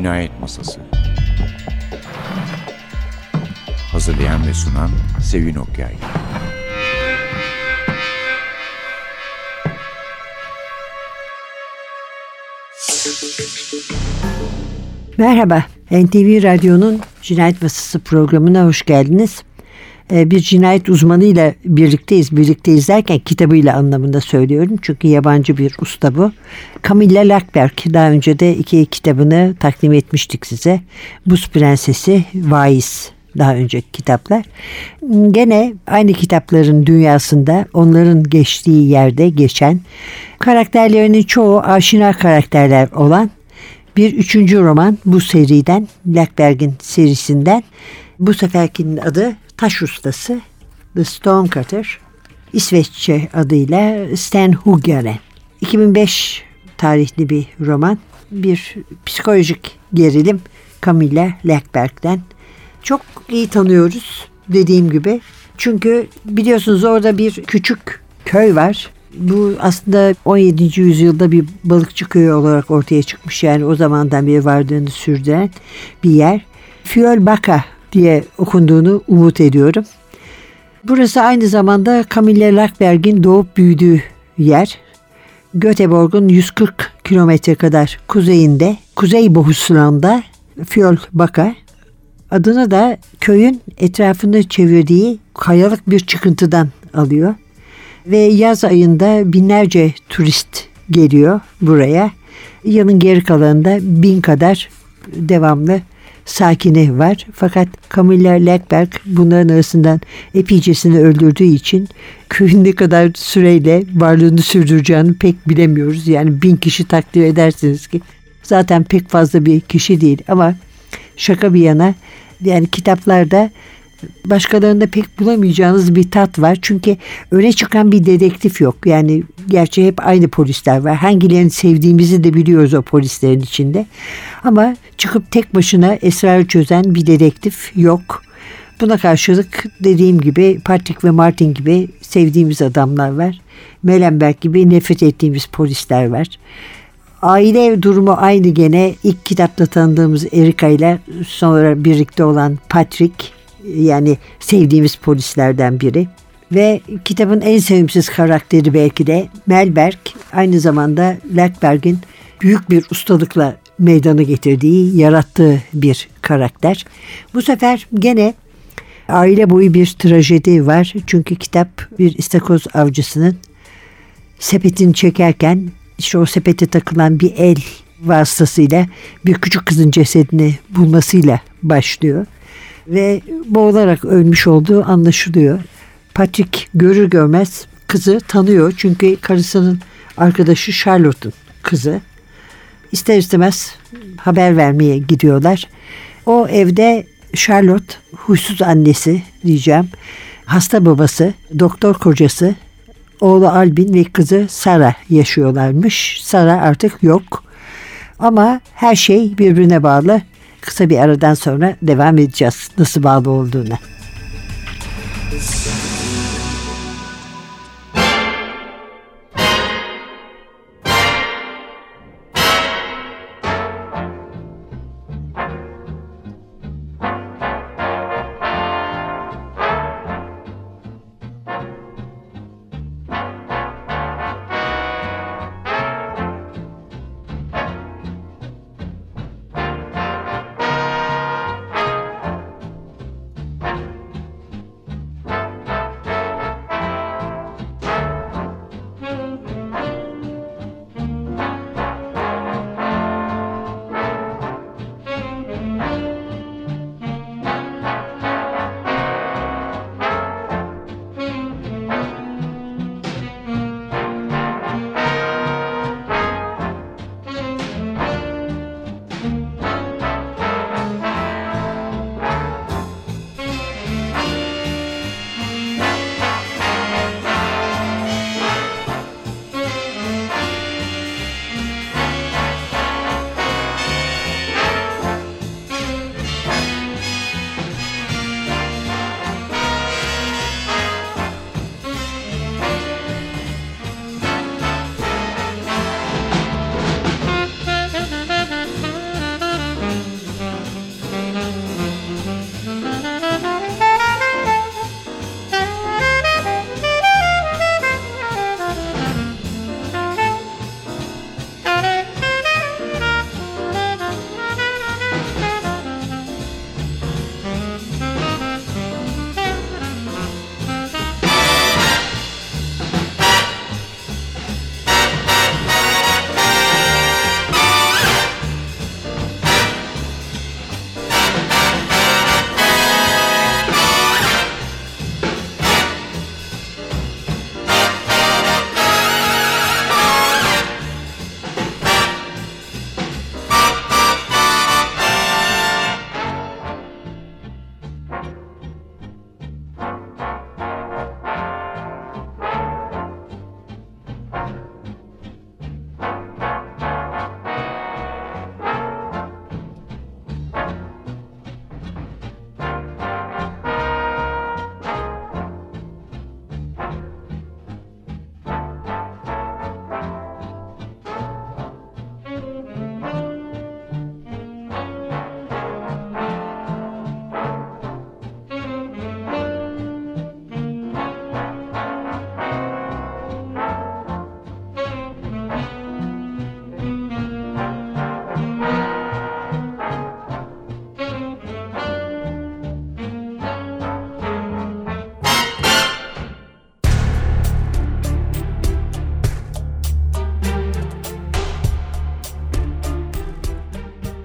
Cinayet Masası Hazırlayan ve sunan Sevin Okyay Merhaba, NTV Radyo'nun Cinayet Masası programına hoş geldiniz. Ee, bir cinayet uzmanıyla birlikteyiz. Birlikteyiz derken kitabıyla anlamında söylüyorum. Çünkü yabancı bir usta bu. Camilla Lackberg daha önce de iki kitabını takdim etmiştik size. Buz Prensesi, Vaiz daha önceki kitaplar. Gene aynı kitapların dünyasında onların geçtiği yerde geçen karakterlerinin çoğu aşina karakterler olan bir üçüncü roman bu seriden Lackberg'in serisinden bu seferkinin adı Taş Ustası The Stonecutter İsveççe adıyla Sten Hugare 2005 tarihli bir roman bir psikolojik gerilim Camilla Lackberg'den çok iyi tanıyoruz dediğim gibi çünkü biliyorsunuz orada bir küçük köy var bu aslında 17. yüzyılda bir balıkçı köyü olarak ortaya çıkmış yani o zamandan beri vardığını sürdüren bir yer. Fjölbacka diye okunduğunu umut ediyorum. Burası aynı zamanda Camilla Lackberg'in doğup büyüdüğü yer. Göteborg'un 140 kilometre kadar kuzeyinde, Kuzey Bohuslanda Fjölbacka adını da köyün etrafını çevirdiği kayalık bir çıkıntıdan alıyor. Ve yaz ayında binlerce turist geliyor buraya. Yılın geri kalanında bin kadar devamlı sakini var. Fakat Camilla Lackberg bunların arasından epeycesini öldürdüğü için köyün ne kadar süreyle varlığını sürdüreceğini pek bilemiyoruz. Yani bin kişi takdir edersiniz ki zaten pek fazla bir kişi değil ama şaka bir yana yani kitaplarda başkalarında pek bulamayacağınız bir tat var. Çünkü öne çıkan bir dedektif yok. Yani gerçi hep aynı polisler var. Hangilerini sevdiğimizi de biliyoruz o polislerin içinde. Ama çıkıp tek başına esrarı çözen bir dedektif yok. Buna karşılık dediğim gibi Patrick ve Martin gibi sevdiğimiz adamlar var. Melenberg gibi nefret ettiğimiz polisler var. Aile durumu aynı gene ilk kitapta tanıdığımız Erika ile sonra birlikte olan Patrick yani sevdiğimiz polislerden biri. Ve kitabın en sevimsiz karakteri belki de Melberg aynı zamanda Lackberg'in büyük bir ustalıkla meydana getirdiği, yarattığı bir karakter. Bu sefer gene aile boyu bir trajedi var. Çünkü kitap bir istakoz avcısının sepetini çekerken işte o sepete takılan bir el vasıtasıyla bir küçük kızın cesedini bulmasıyla başlıyor ve boğularak ölmüş olduğu anlaşılıyor. Patrick görür görmez kızı tanıyor çünkü karısının arkadaşı Charlotte'un kızı. İster istemez haber vermeye gidiyorlar. O evde Charlotte huysuz annesi diyeceğim. Hasta babası, doktor kocası, oğlu Albin ve kızı Sara yaşıyorlarmış. Sara artık yok. Ama her şey birbirine bağlı. Kısa bir aradan sonra devam edeceğiz nasıl bağlı olduğunu.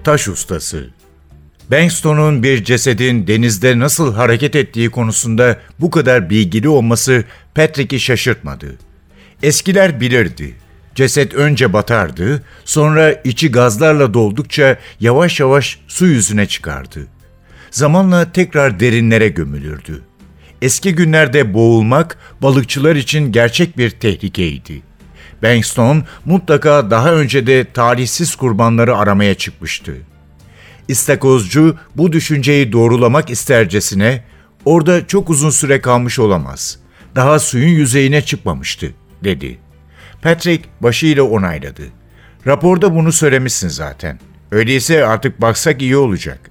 Taş ustası. Bankstone'un bir cesedin denizde nasıl hareket ettiği konusunda bu kadar bilgili olması Patrick'i şaşırtmadı. Eskiler bilirdi. Ceset önce batardı, sonra içi gazlarla doldukça yavaş yavaş su yüzüne çıkardı. Zamanla tekrar derinlere gömülürdü. Eski günlerde boğulmak balıkçılar için gerçek bir tehlikeydi. Bankstone mutlaka daha önce de talihsiz kurbanları aramaya çıkmıştı. İstakozcu bu düşünceyi doğrulamak istercesine orada çok uzun süre kalmış olamaz. Daha suyun yüzeyine çıkmamıştı, dedi. Patrick başıyla onayladı. Raporda bunu söylemişsin zaten. Öyleyse artık baksak iyi olacak.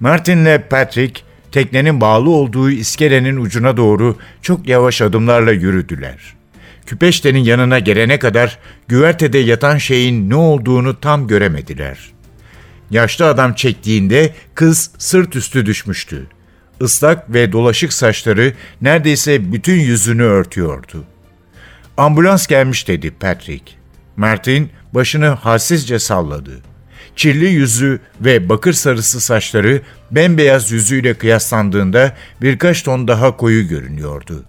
Martin'le Patrick teknenin bağlı olduğu iskelenin ucuna doğru çok yavaş adımlarla yürüdüler. Küpeşte'nin yanına gelene kadar güvertede yatan şeyin ne olduğunu tam göremediler. Yaşlı adam çektiğinde kız sırt üstü düşmüştü. Islak ve dolaşık saçları neredeyse bütün yüzünü örtüyordu. Ambulans gelmiş dedi Patrick. Martin başını halsizce salladı. Çirli yüzü ve bakır sarısı saçları bembeyaz yüzüyle kıyaslandığında birkaç ton daha koyu görünüyordu.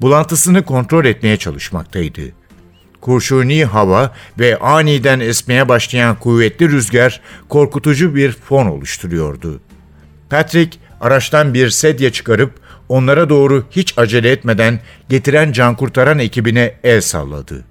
Bulantısını kontrol etmeye çalışmaktaydı. Kurşuni hava ve aniden esmeye başlayan kuvvetli rüzgar korkutucu bir fon oluşturuyordu. Patrick araçtan bir sedye çıkarıp onlara doğru hiç acele etmeden getiren can kurtaran ekibine el salladı.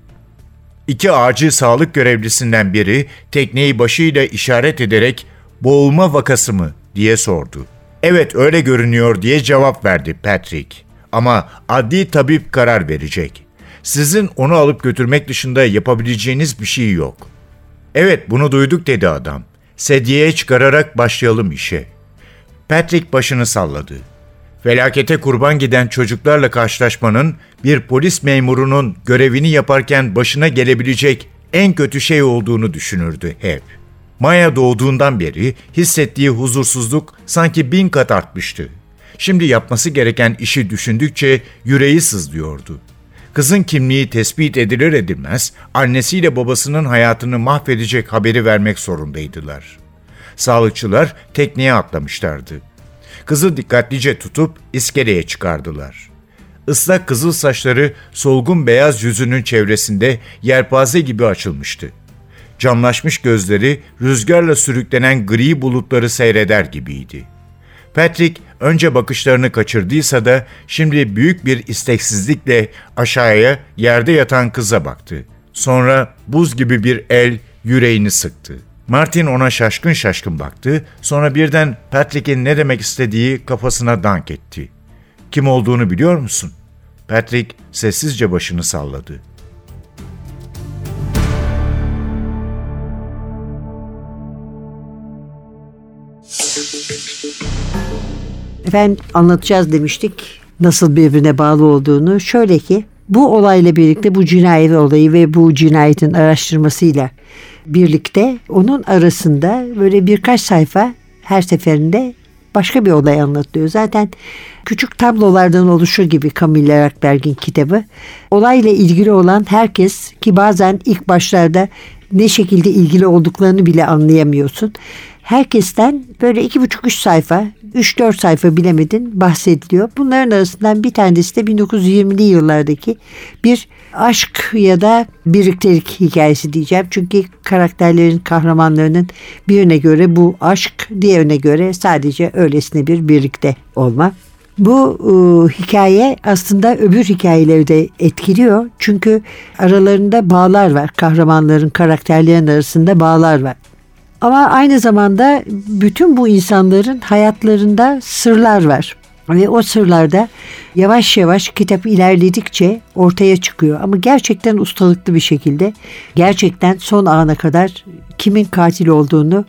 İki acil sağlık görevlisinden biri tekneyi başıyla işaret ederek boğulma vakası mı diye sordu. Evet öyle görünüyor diye cevap verdi Patrick. Ama adli tabip karar verecek. Sizin onu alıp götürmek dışında yapabileceğiniz bir şey yok. Evet bunu duyduk dedi adam. Sedyeye çıkararak başlayalım işe. Patrick başını salladı. Felakete kurban giden çocuklarla karşılaşmanın bir polis memurunun görevini yaparken başına gelebilecek en kötü şey olduğunu düşünürdü hep. Maya doğduğundan beri hissettiği huzursuzluk sanki bin kat artmıştı. Şimdi yapması gereken işi düşündükçe yüreği sızlıyordu. Kızın kimliği tespit edilir edilmez annesiyle babasının hayatını mahvedecek haberi vermek zorundaydılar. Sağlıkçılar tekneye atlamışlardı. Kızı dikkatlice tutup iskeleye çıkardılar. Islak kızıl saçları solgun beyaz yüzünün çevresinde yelpaze gibi açılmıştı. Camlaşmış gözleri rüzgarla sürüklenen gri bulutları seyreder gibiydi. Patrick önce bakışlarını kaçırdıysa da şimdi büyük bir isteksizlikle aşağıya yerde yatan kıza baktı. Sonra buz gibi bir el yüreğini sıktı. Martin ona şaşkın şaşkın baktı, sonra birden Patrick'in ne demek istediği kafasına dank etti. Kim olduğunu biliyor musun? Patrick sessizce başını salladı. Efendim anlatacağız demiştik nasıl birbirine bağlı olduğunu. Şöyle ki bu olayla birlikte bu cinayet olayı ve bu cinayetin araştırmasıyla birlikte onun arasında böyle birkaç sayfa her seferinde başka bir olay anlatılıyor. Zaten küçük tablolardan oluşur gibi Camille Rakberg'in kitabı. Olayla ilgili olan herkes ki bazen ilk başlarda ne şekilde ilgili olduklarını bile anlayamıyorsun. Herkesten böyle iki buçuk üç sayfa, üç dört sayfa bilemedin bahsediliyor. Bunların arasından bir tanesi de 1920'li yıllardaki bir aşk ya da birliktelik hikayesi diyeceğim. Çünkü karakterlerin, kahramanlarının birine göre bu aşk, diğerine göre sadece öylesine bir birlikte olma. Bu e, hikaye aslında öbür hikayeleri de etkiliyor. Çünkü aralarında bağlar var. Kahramanların, karakterlerin arasında bağlar var. Ama aynı zamanda bütün bu insanların hayatlarında sırlar var. Ve o sırlarda yavaş yavaş kitap ilerledikçe ortaya çıkıyor. Ama gerçekten ustalıklı bir şekilde gerçekten son ana kadar kimin katil olduğunu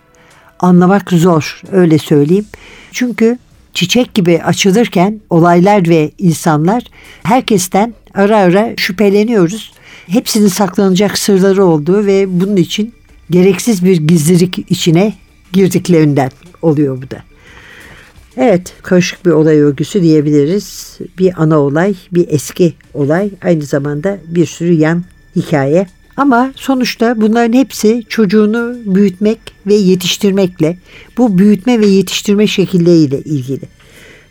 anlamak zor öyle söyleyeyim. Çünkü çiçek gibi açılırken olaylar ve insanlar herkesten ara ara şüpheleniyoruz. Hepsinin saklanacak sırları olduğu ve bunun için gereksiz bir gizlilik içine girdiklerinden oluyor bu da. Evet, karışık bir olay örgüsü diyebiliriz. Bir ana olay, bir eski olay, aynı zamanda bir sürü yan hikaye. Ama sonuçta bunların hepsi çocuğunu büyütmek ve yetiştirmekle, bu büyütme ve yetiştirme şekilleriyle ilgili.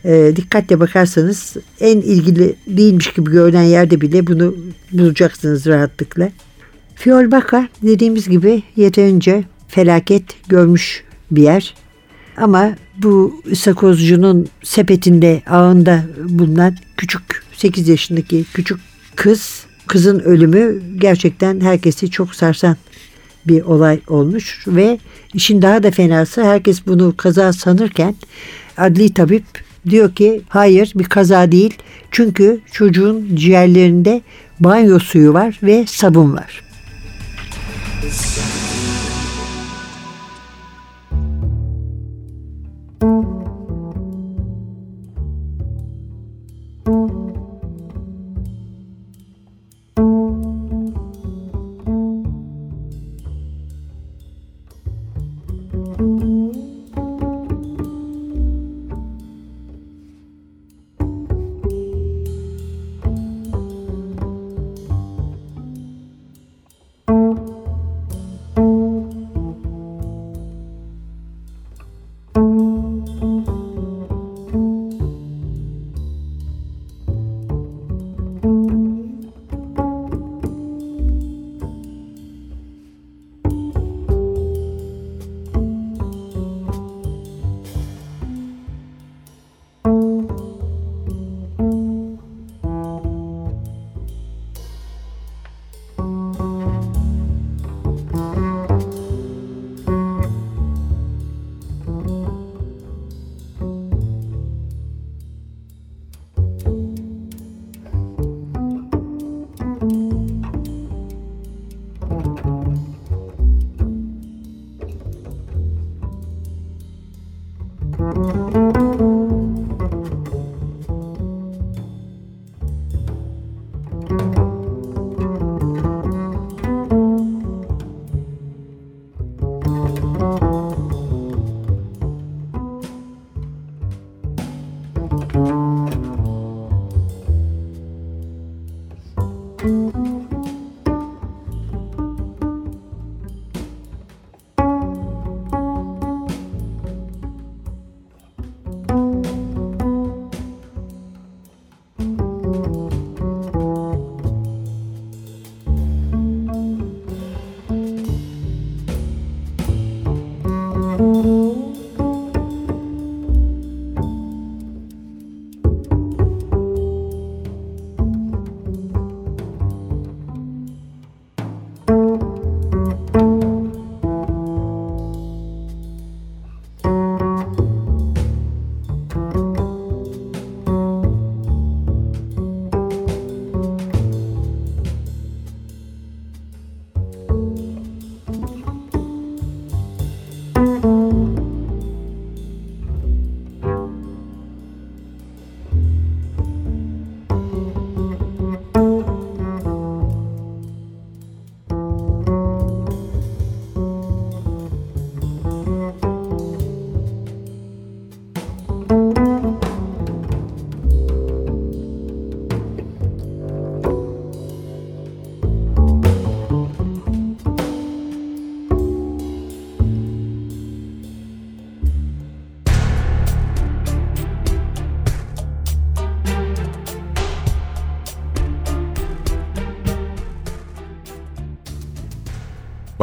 E, dikkatle bakarsanız en ilgili değilmiş gibi görünen yerde bile bunu bulacaksınız rahatlıkla. Fiolbaka dediğimiz gibi yeterince felaket görmüş bir yer. Ama bu sakozcunun sepetinde ağında bulunan küçük 8 yaşındaki küçük kız kızın ölümü gerçekten herkesi çok sarsan bir olay olmuş ve işin daha da fenası herkes bunu kaza sanırken adli tabip diyor ki hayır bir kaza değil çünkü çocuğun ciğerlerinde banyo suyu var ve sabun var. It's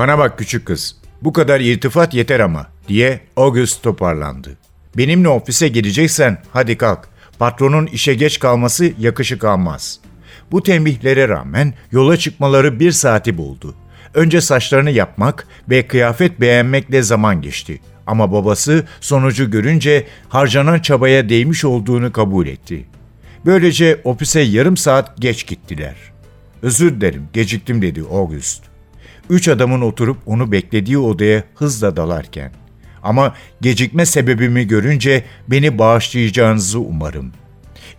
Bana bak küçük kız, bu kadar irtifat yeter ama diye August toparlandı. Benimle ofise geleceksen hadi kalk. Patronun işe geç kalması yakışık almaz. Bu tembihlere rağmen yola çıkmaları bir saati buldu. Önce saçlarını yapmak ve kıyafet beğenmekle zaman geçti. Ama babası sonucu görünce harcanan çabaya değmiş olduğunu kabul etti. Böylece ofise yarım saat geç gittiler. Özür dilerim geciktim dedi August üç adamın oturup onu beklediği odaya hızla dalarken. Ama gecikme sebebimi görünce beni bağışlayacağınızı umarım.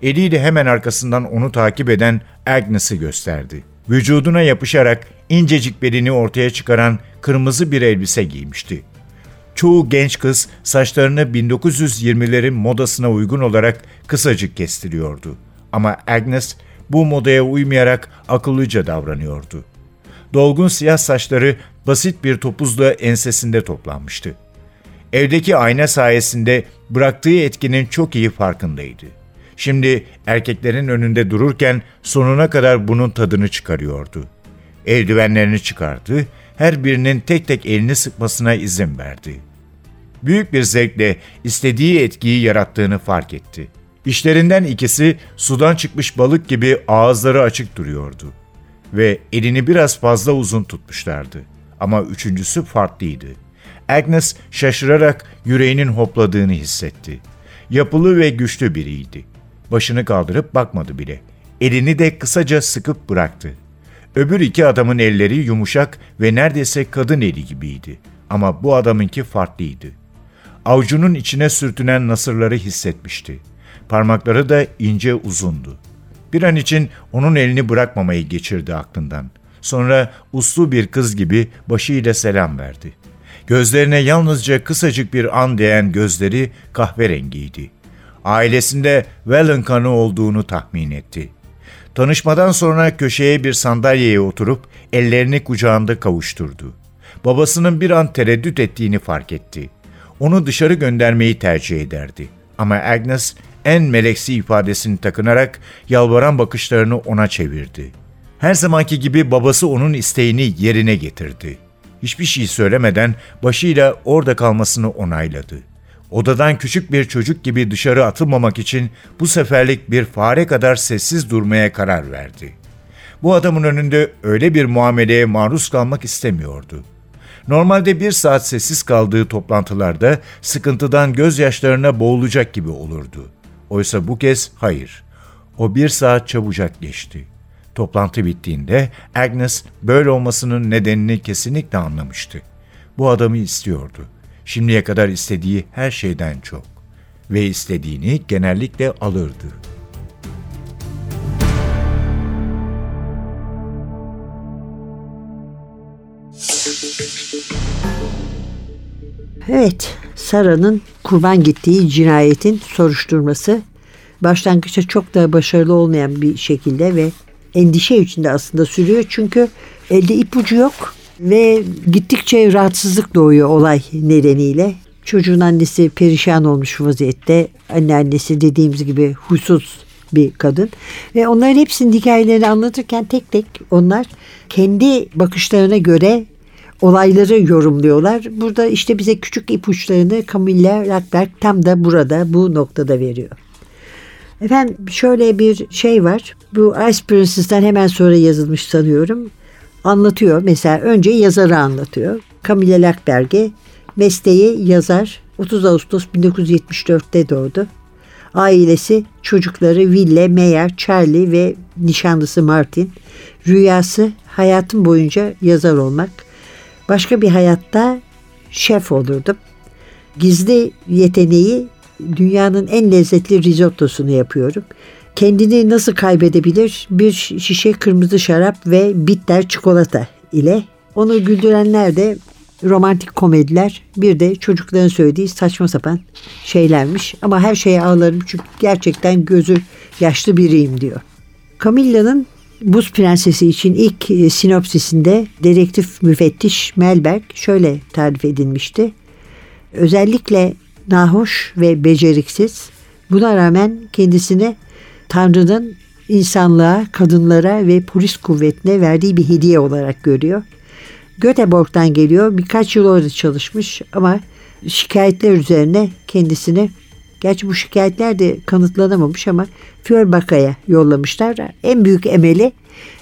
Eliyle hemen arkasından onu takip eden Agnes'i gösterdi. Vücuduna yapışarak incecik belini ortaya çıkaran kırmızı bir elbise giymişti. Çoğu genç kız saçlarını 1920'lerin modasına uygun olarak kısacık kestiriyordu. Ama Agnes bu modaya uymayarak akıllıca davranıyordu. Dolgun siyah saçları basit bir topuzla ensesinde toplanmıştı. Evdeki ayna sayesinde bıraktığı etkinin çok iyi farkındaydı. Şimdi erkeklerin önünde dururken sonuna kadar bunun tadını çıkarıyordu. Eldivenlerini çıkardı, her birinin tek tek elini sıkmasına izin verdi. Büyük bir zevkle istediği etkiyi yarattığını fark etti. İşlerinden ikisi sudan çıkmış balık gibi ağızları açık duruyordu ve elini biraz fazla uzun tutmuşlardı. Ama üçüncüsü farklıydı. Agnes şaşırarak yüreğinin hopladığını hissetti. Yapılı ve güçlü biriydi. Başını kaldırıp bakmadı bile. Elini de kısaca sıkıp bıraktı. Öbür iki adamın elleri yumuşak ve neredeyse kadın eli gibiydi. Ama bu adamınki farklıydı. Avucunun içine sürtünen nasırları hissetmişti. Parmakları da ince uzundu. Bir an için onun elini bırakmamayı geçirdi aklından. Sonra uslu bir kız gibi başıyla selam verdi. Gözlerine yalnızca kısacık bir an değen gözleri kahverengiydi. Ailesinde Wellen kanı olduğunu tahmin etti. Tanışmadan sonra köşeye bir sandalyeye oturup ellerini kucağında kavuşturdu. Babasının bir an tereddüt ettiğini fark etti. Onu dışarı göndermeyi tercih ederdi. Ama Agnes en meleksi ifadesini takınarak yalvaran bakışlarını ona çevirdi. Her zamanki gibi babası onun isteğini yerine getirdi. Hiçbir şey söylemeden başıyla orada kalmasını onayladı. Odadan küçük bir çocuk gibi dışarı atılmamak için bu seferlik bir fare kadar sessiz durmaya karar verdi. Bu adamın önünde öyle bir muameleye maruz kalmak istemiyordu. Normalde bir saat sessiz kaldığı toplantılarda sıkıntıdan gözyaşlarına boğulacak gibi olurdu. Oysa bu kez hayır. O bir saat çabucak geçti. Toplantı bittiğinde Agnes böyle olmasının nedenini kesinlikle anlamıştı. Bu adamı istiyordu. Şimdiye kadar istediği her şeyden çok. Ve istediğini genellikle alırdı. Evet, Sara'nın kurban gittiği cinayetin soruşturması başlangıçta çok da başarılı olmayan bir şekilde ve endişe içinde aslında sürüyor. Çünkü elde ipucu yok ve gittikçe rahatsızlık doğuyor olay nedeniyle. Çocuğun annesi perişan olmuş vaziyette. Anneannesi dediğimiz gibi huysuz bir kadın. Ve onların hepsinin hikayelerini anlatırken tek tek onlar kendi bakışlarına göre olayları yorumluyorlar. Burada işte bize küçük ipuçlarını Camilla Lackberg tam da burada bu noktada veriyor. Efendim şöyle bir şey var. Bu Ice Princess'ten hemen sonra yazılmış sanıyorum. Anlatıyor. Mesela önce yazarı anlatıyor. Camilla Lackberg'e mesleği yazar. 30 Ağustos 1974'te doğdu. Ailesi, çocukları Ville, Meyer, Charlie ve nişanlısı Martin. Rüyası hayatım boyunca yazar olmak. Başka bir hayatta şef olurdum. Gizli yeteneği dünyanın en lezzetli risottosunu yapıyorum. Kendini nasıl kaybedebilir? Bir şişe kırmızı şarap ve bitter çikolata ile. Onu güldürenler de romantik komediler bir de çocukların söylediği saçma sapan şeylermiş. Ama her şeye ağlarım çünkü gerçekten gözü yaşlı biriyim diyor. Camilla'nın Buz Prensesi için ilk e, sinopsisinde dedektif müfettiş Melberg şöyle tarif edilmişti. Özellikle nahoş ve beceriksiz buna rağmen kendisine Tanrı'nın insanlığa, kadınlara ve polis kuvvetine verdiği bir hediye olarak görüyor. Göteborg'dan geliyor. Birkaç yıl orada çalışmış ama şikayetler üzerine kendisini Gerçi bu şikayetler de kanıtlanamamış ama Feuerbach'a yollamışlar. En büyük emeli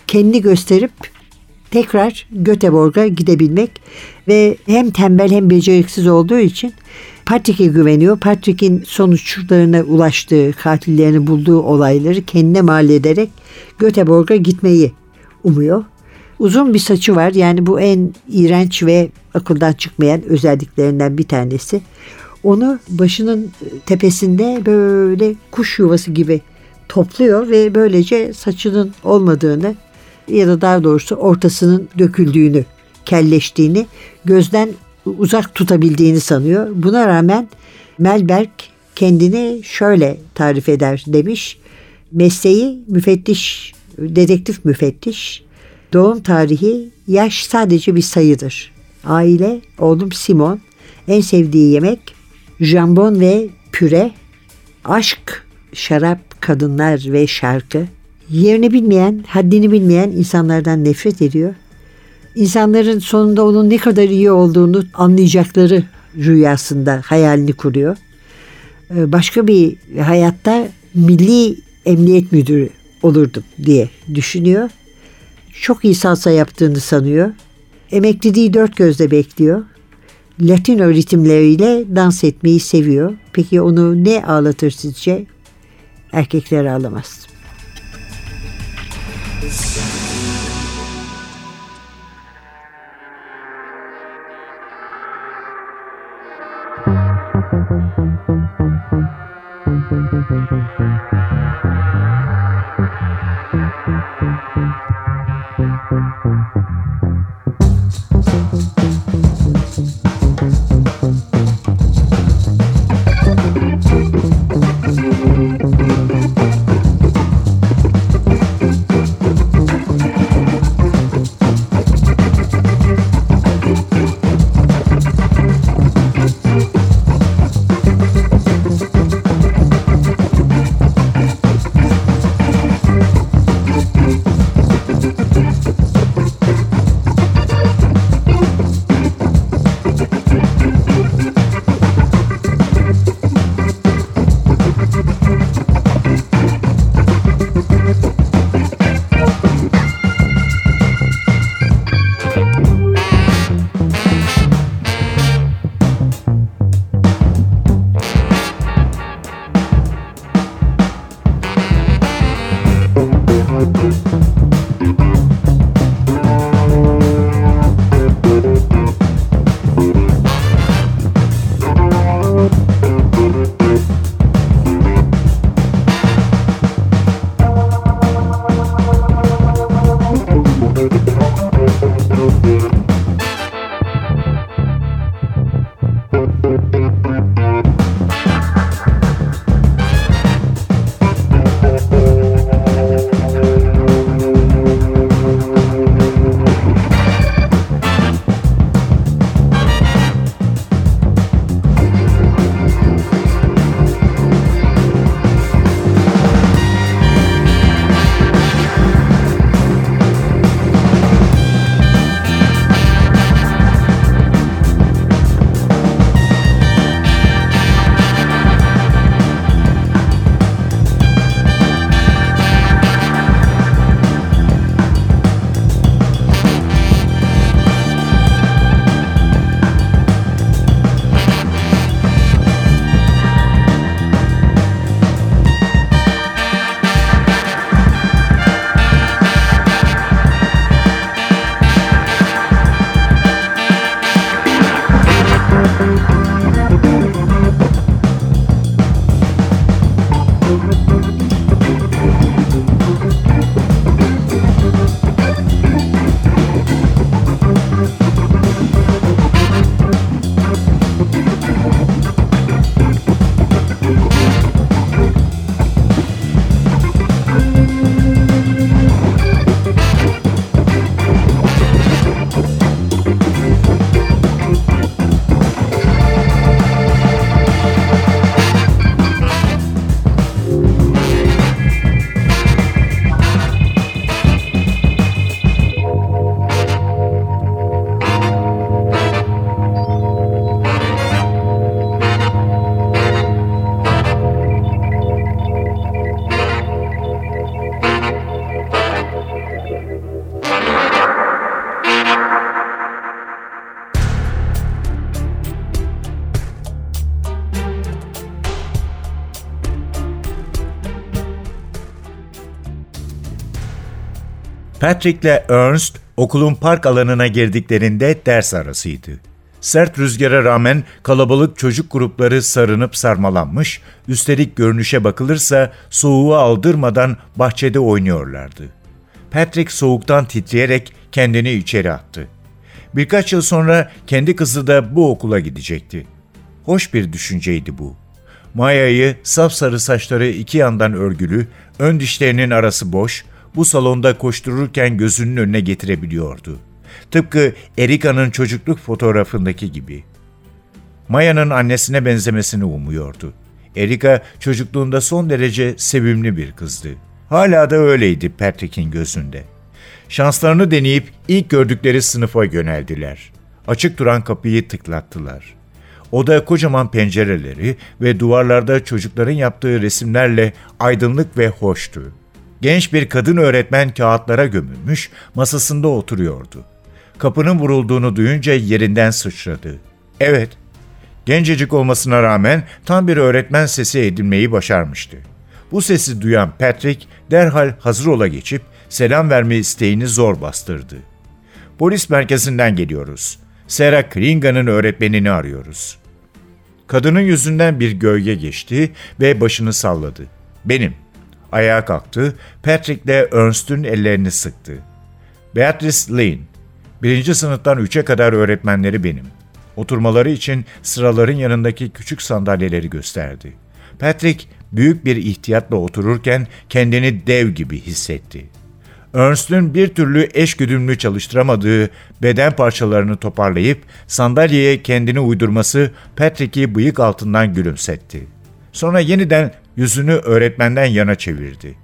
kendi gösterip tekrar Göteborg'a gidebilmek ve hem tembel hem beceriksiz olduğu için Patrick'e güveniyor. Patrick'in sonuçlarına ulaştığı, katillerini bulduğu olayları kendine mal ederek Göteborg'a gitmeyi umuyor. Uzun bir saçı var. Yani bu en iğrenç ve akıldan çıkmayan özelliklerinden bir tanesi. Onu başının tepesinde böyle kuş yuvası gibi topluyor ve böylece saçının olmadığını ya da daha doğrusu ortasının döküldüğünü, kelleştiğini gözden uzak tutabildiğini sanıyor. Buna rağmen Melberg kendini şöyle tarif eder demiş. Mesleği müfettiş, dedektif müfettiş. Doğum tarihi yaş sadece bir sayıdır. Aile, oğlum Simon, en sevdiği yemek jambon ve püre, aşk, şarap, kadınlar ve şarkı. Yerini bilmeyen, haddini bilmeyen insanlardan nefret ediyor. İnsanların sonunda onun ne kadar iyi olduğunu anlayacakları rüyasında hayalini kuruyor. Ee, başka bir hayatta milli emniyet müdürü olurdum diye düşünüyor. Çok iyi salsa yaptığını sanıyor. Emekliliği dört gözle bekliyor. Latino ritimleriyle dans etmeyi seviyor. Peki onu ne ağlatır sizce? Erkekler ağlamaz. Patrick ile Ernst okulun park alanına girdiklerinde ders arasıydı. Sert rüzgara rağmen kalabalık çocuk grupları sarınıp sarmalanmış, üstelik görünüşe bakılırsa soğuğu aldırmadan bahçede oynuyorlardı. Patrick soğuktan titreyerek kendini içeri attı. Birkaç yıl sonra kendi kızı da bu okula gidecekti. Hoş bir düşünceydi bu. Maya'yı sapsarı saçları iki yandan örgülü, ön dişlerinin arası boş, bu salonda koştururken gözünün önüne getirebiliyordu. Tıpkı Erika'nın çocukluk fotoğrafındaki gibi. Maya'nın annesine benzemesini umuyordu. Erika çocukluğunda son derece sevimli bir kızdı. Hala da öyleydi Patrick'in gözünde. Şanslarını deneyip ilk gördükleri sınıfa yöneldiler. Açık duran kapıyı tıklattılar. Oda kocaman pencereleri ve duvarlarda çocukların yaptığı resimlerle aydınlık ve hoştu. Genç bir kadın öğretmen kağıtlara gömülmüş, masasında oturuyordu. Kapının vurulduğunu duyunca yerinden sıçradı. Evet, gencecik olmasına rağmen tam bir öğretmen sesi edinmeyi başarmıştı. Bu sesi duyan Patrick derhal hazır ola geçip selam verme isteğini zor bastırdı. Polis merkezinden geliyoruz. Sarah Kringa'nın öğretmenini arıyoruz. Kadının yüzünden bir gölge geçti ve başını salladı. Benim. Ayağa kalktı, Patrick'le Ernst'ün ellerini sıktı. Beatrice Lane. Birinci sınıftan üçe kadar öğretmenleri benim. Oturmaları için sıraların yanındaki küçük sandalyeleri gösterdi. Patrick büyük bir ihtiyatla otururken kendini dev gibi hissetti. Ernst'ün bir türlü eş güdümlü çalıştıramadığı beden parçalarını toparlayıp sandalyeye kendini uydurması Patrick'i bıyık altından gülümsetti. Sonra yeniden yüzünü öğretmenden yana çevirdi.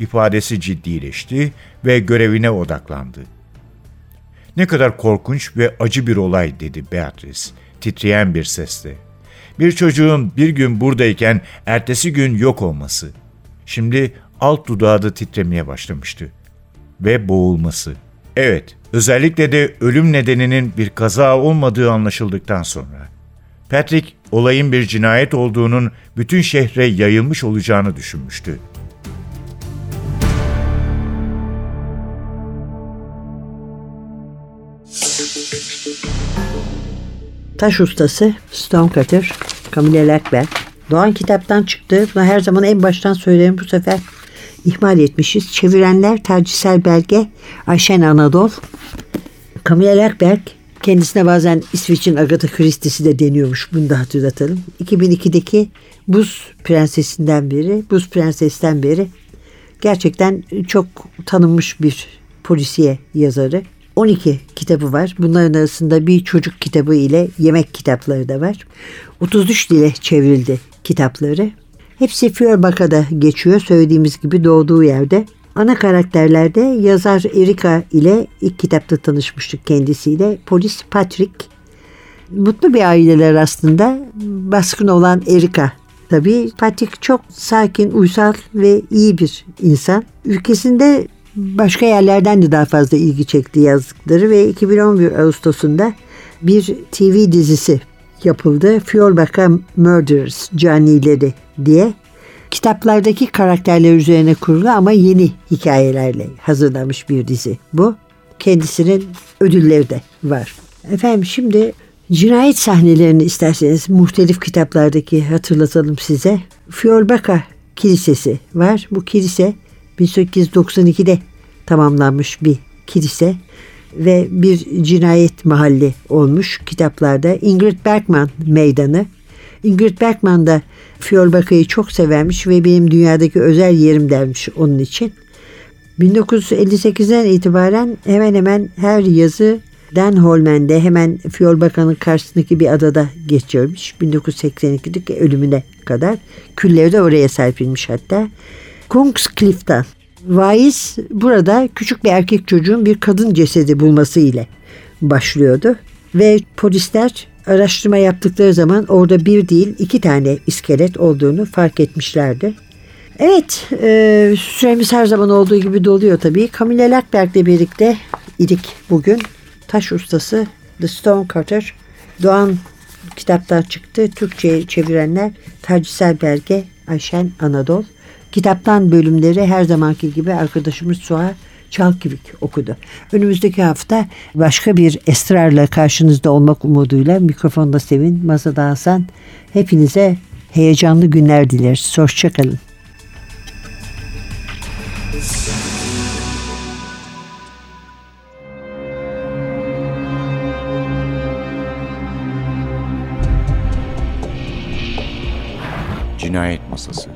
İfadesi ciddileşti ve görevine odaklandı. Ne kadar korkunç ve acı bir olay dedi Beatrice, titreyen bir sesle. Bir çocuğun bir gün buradayken ertesi gün yok olması. Şimdi alt dudağı da titremeye başlamıştı ve boğulması. Evet, özellikle de ölüm nedeninin bir kaza olmadığı anlaşıldıktan sonra. Patrick, olayın bir cinayet olduğunun bütün şehre yayılmış olacağını düşünmüştü. Taş ustası Stonecutter, Camille Lackberg. Doğan kitaptan çıktı. Bunu her zaman en baştan söylerim bu sefer ihmal etmişiz. Çevirenler tercihsel belge Ayşen Anadol. Camille Lackberg kendisine bazen İsveç'in Agatha Christie'si de deniyormuş. Bunu da hatırlatalım. 2002'deki Buz Prensesinden beri, Buz Prenses'ten beri gerçekten çok tanınmış bir polisiye yazarı. 12 kitabı var. Bunların arasında bir çocuk kitabı ile yemek kitapları da var. 33 dile çevrildi kitapları. Hepsi Feuerbach'a geçiyor söylediğimiz gibi doğduğu yerde. Ana karakterlerde yazar Erika ile ilk kitapta tanışmıştık kendisiyle. Polis Patrick. Mutlu bir aileler aslında. Baskın olan Erika tabii. Patrick çok sakin, uysal ve iyi bir insan. Ülkesinde başka yerlerden de daha fazla ilgi çekti yazdıkları ve 2011 Ağustos'unda bir TV dizisi yapıldı. Feuerbach'a Murderers, Canileri diye kitaplardaki karakterler üzerine kurulu ama yeni hikayelerle hazırlanmış bir dizi bu. Kendisinin ödülleri de var. Efendim şimdi cinayet sahnelerini isterseniz muhtelif kitaplardaki hatırlatalım size. Feuerbach'a Kilisesi var. Bu kilise 1892'de tamamlanmış bir kilise ve bir cinayet mahalli olmuş kitaplarda. Ingrid Bergman Meydanı. Ingrid Bergman da Feuerbach'ı çok severmiş ve benim dünyadaki özel yerim dermiş onun için. 1958'den itibaren hemen hemen her yazı Dan Holmen'de hemen Feuerbach'ın karşısındaki bir adada geçiyormuş. 1982'deki ölümüne kadar. Külleri de oraya serpilmiş hatta. Kungscliff'tan vaiz burada küçük bir erkek çocuğun bir kadın cesedi bulması ile başlıyordu. Ve polisler araştırma yaptıkları zaman orada bir değil iki tane iskelet olduğunu fark etmişlerdi. Evet, e, süremiz her zaman olduğu gibi doluyor tabii. Camille Lackberg ile birlikte idik bugün. Taş ustası The Stone Cutter. Doğan kitaptan çıktı. Türkçe'ye çevirenler Tercisel Belge Ayşen Anadol. Kitaptan bölümleri her zamanki gibi arkadaşımız Suha Çalkivik okudu. Önümüzdeki hafta başka bir esrarla karşınızda olmak umuduyla mikrofonda Sevin, masada Hasan. Hepinize heyecanlı günler dileriz. Hoşçakalın. Cinayet Masası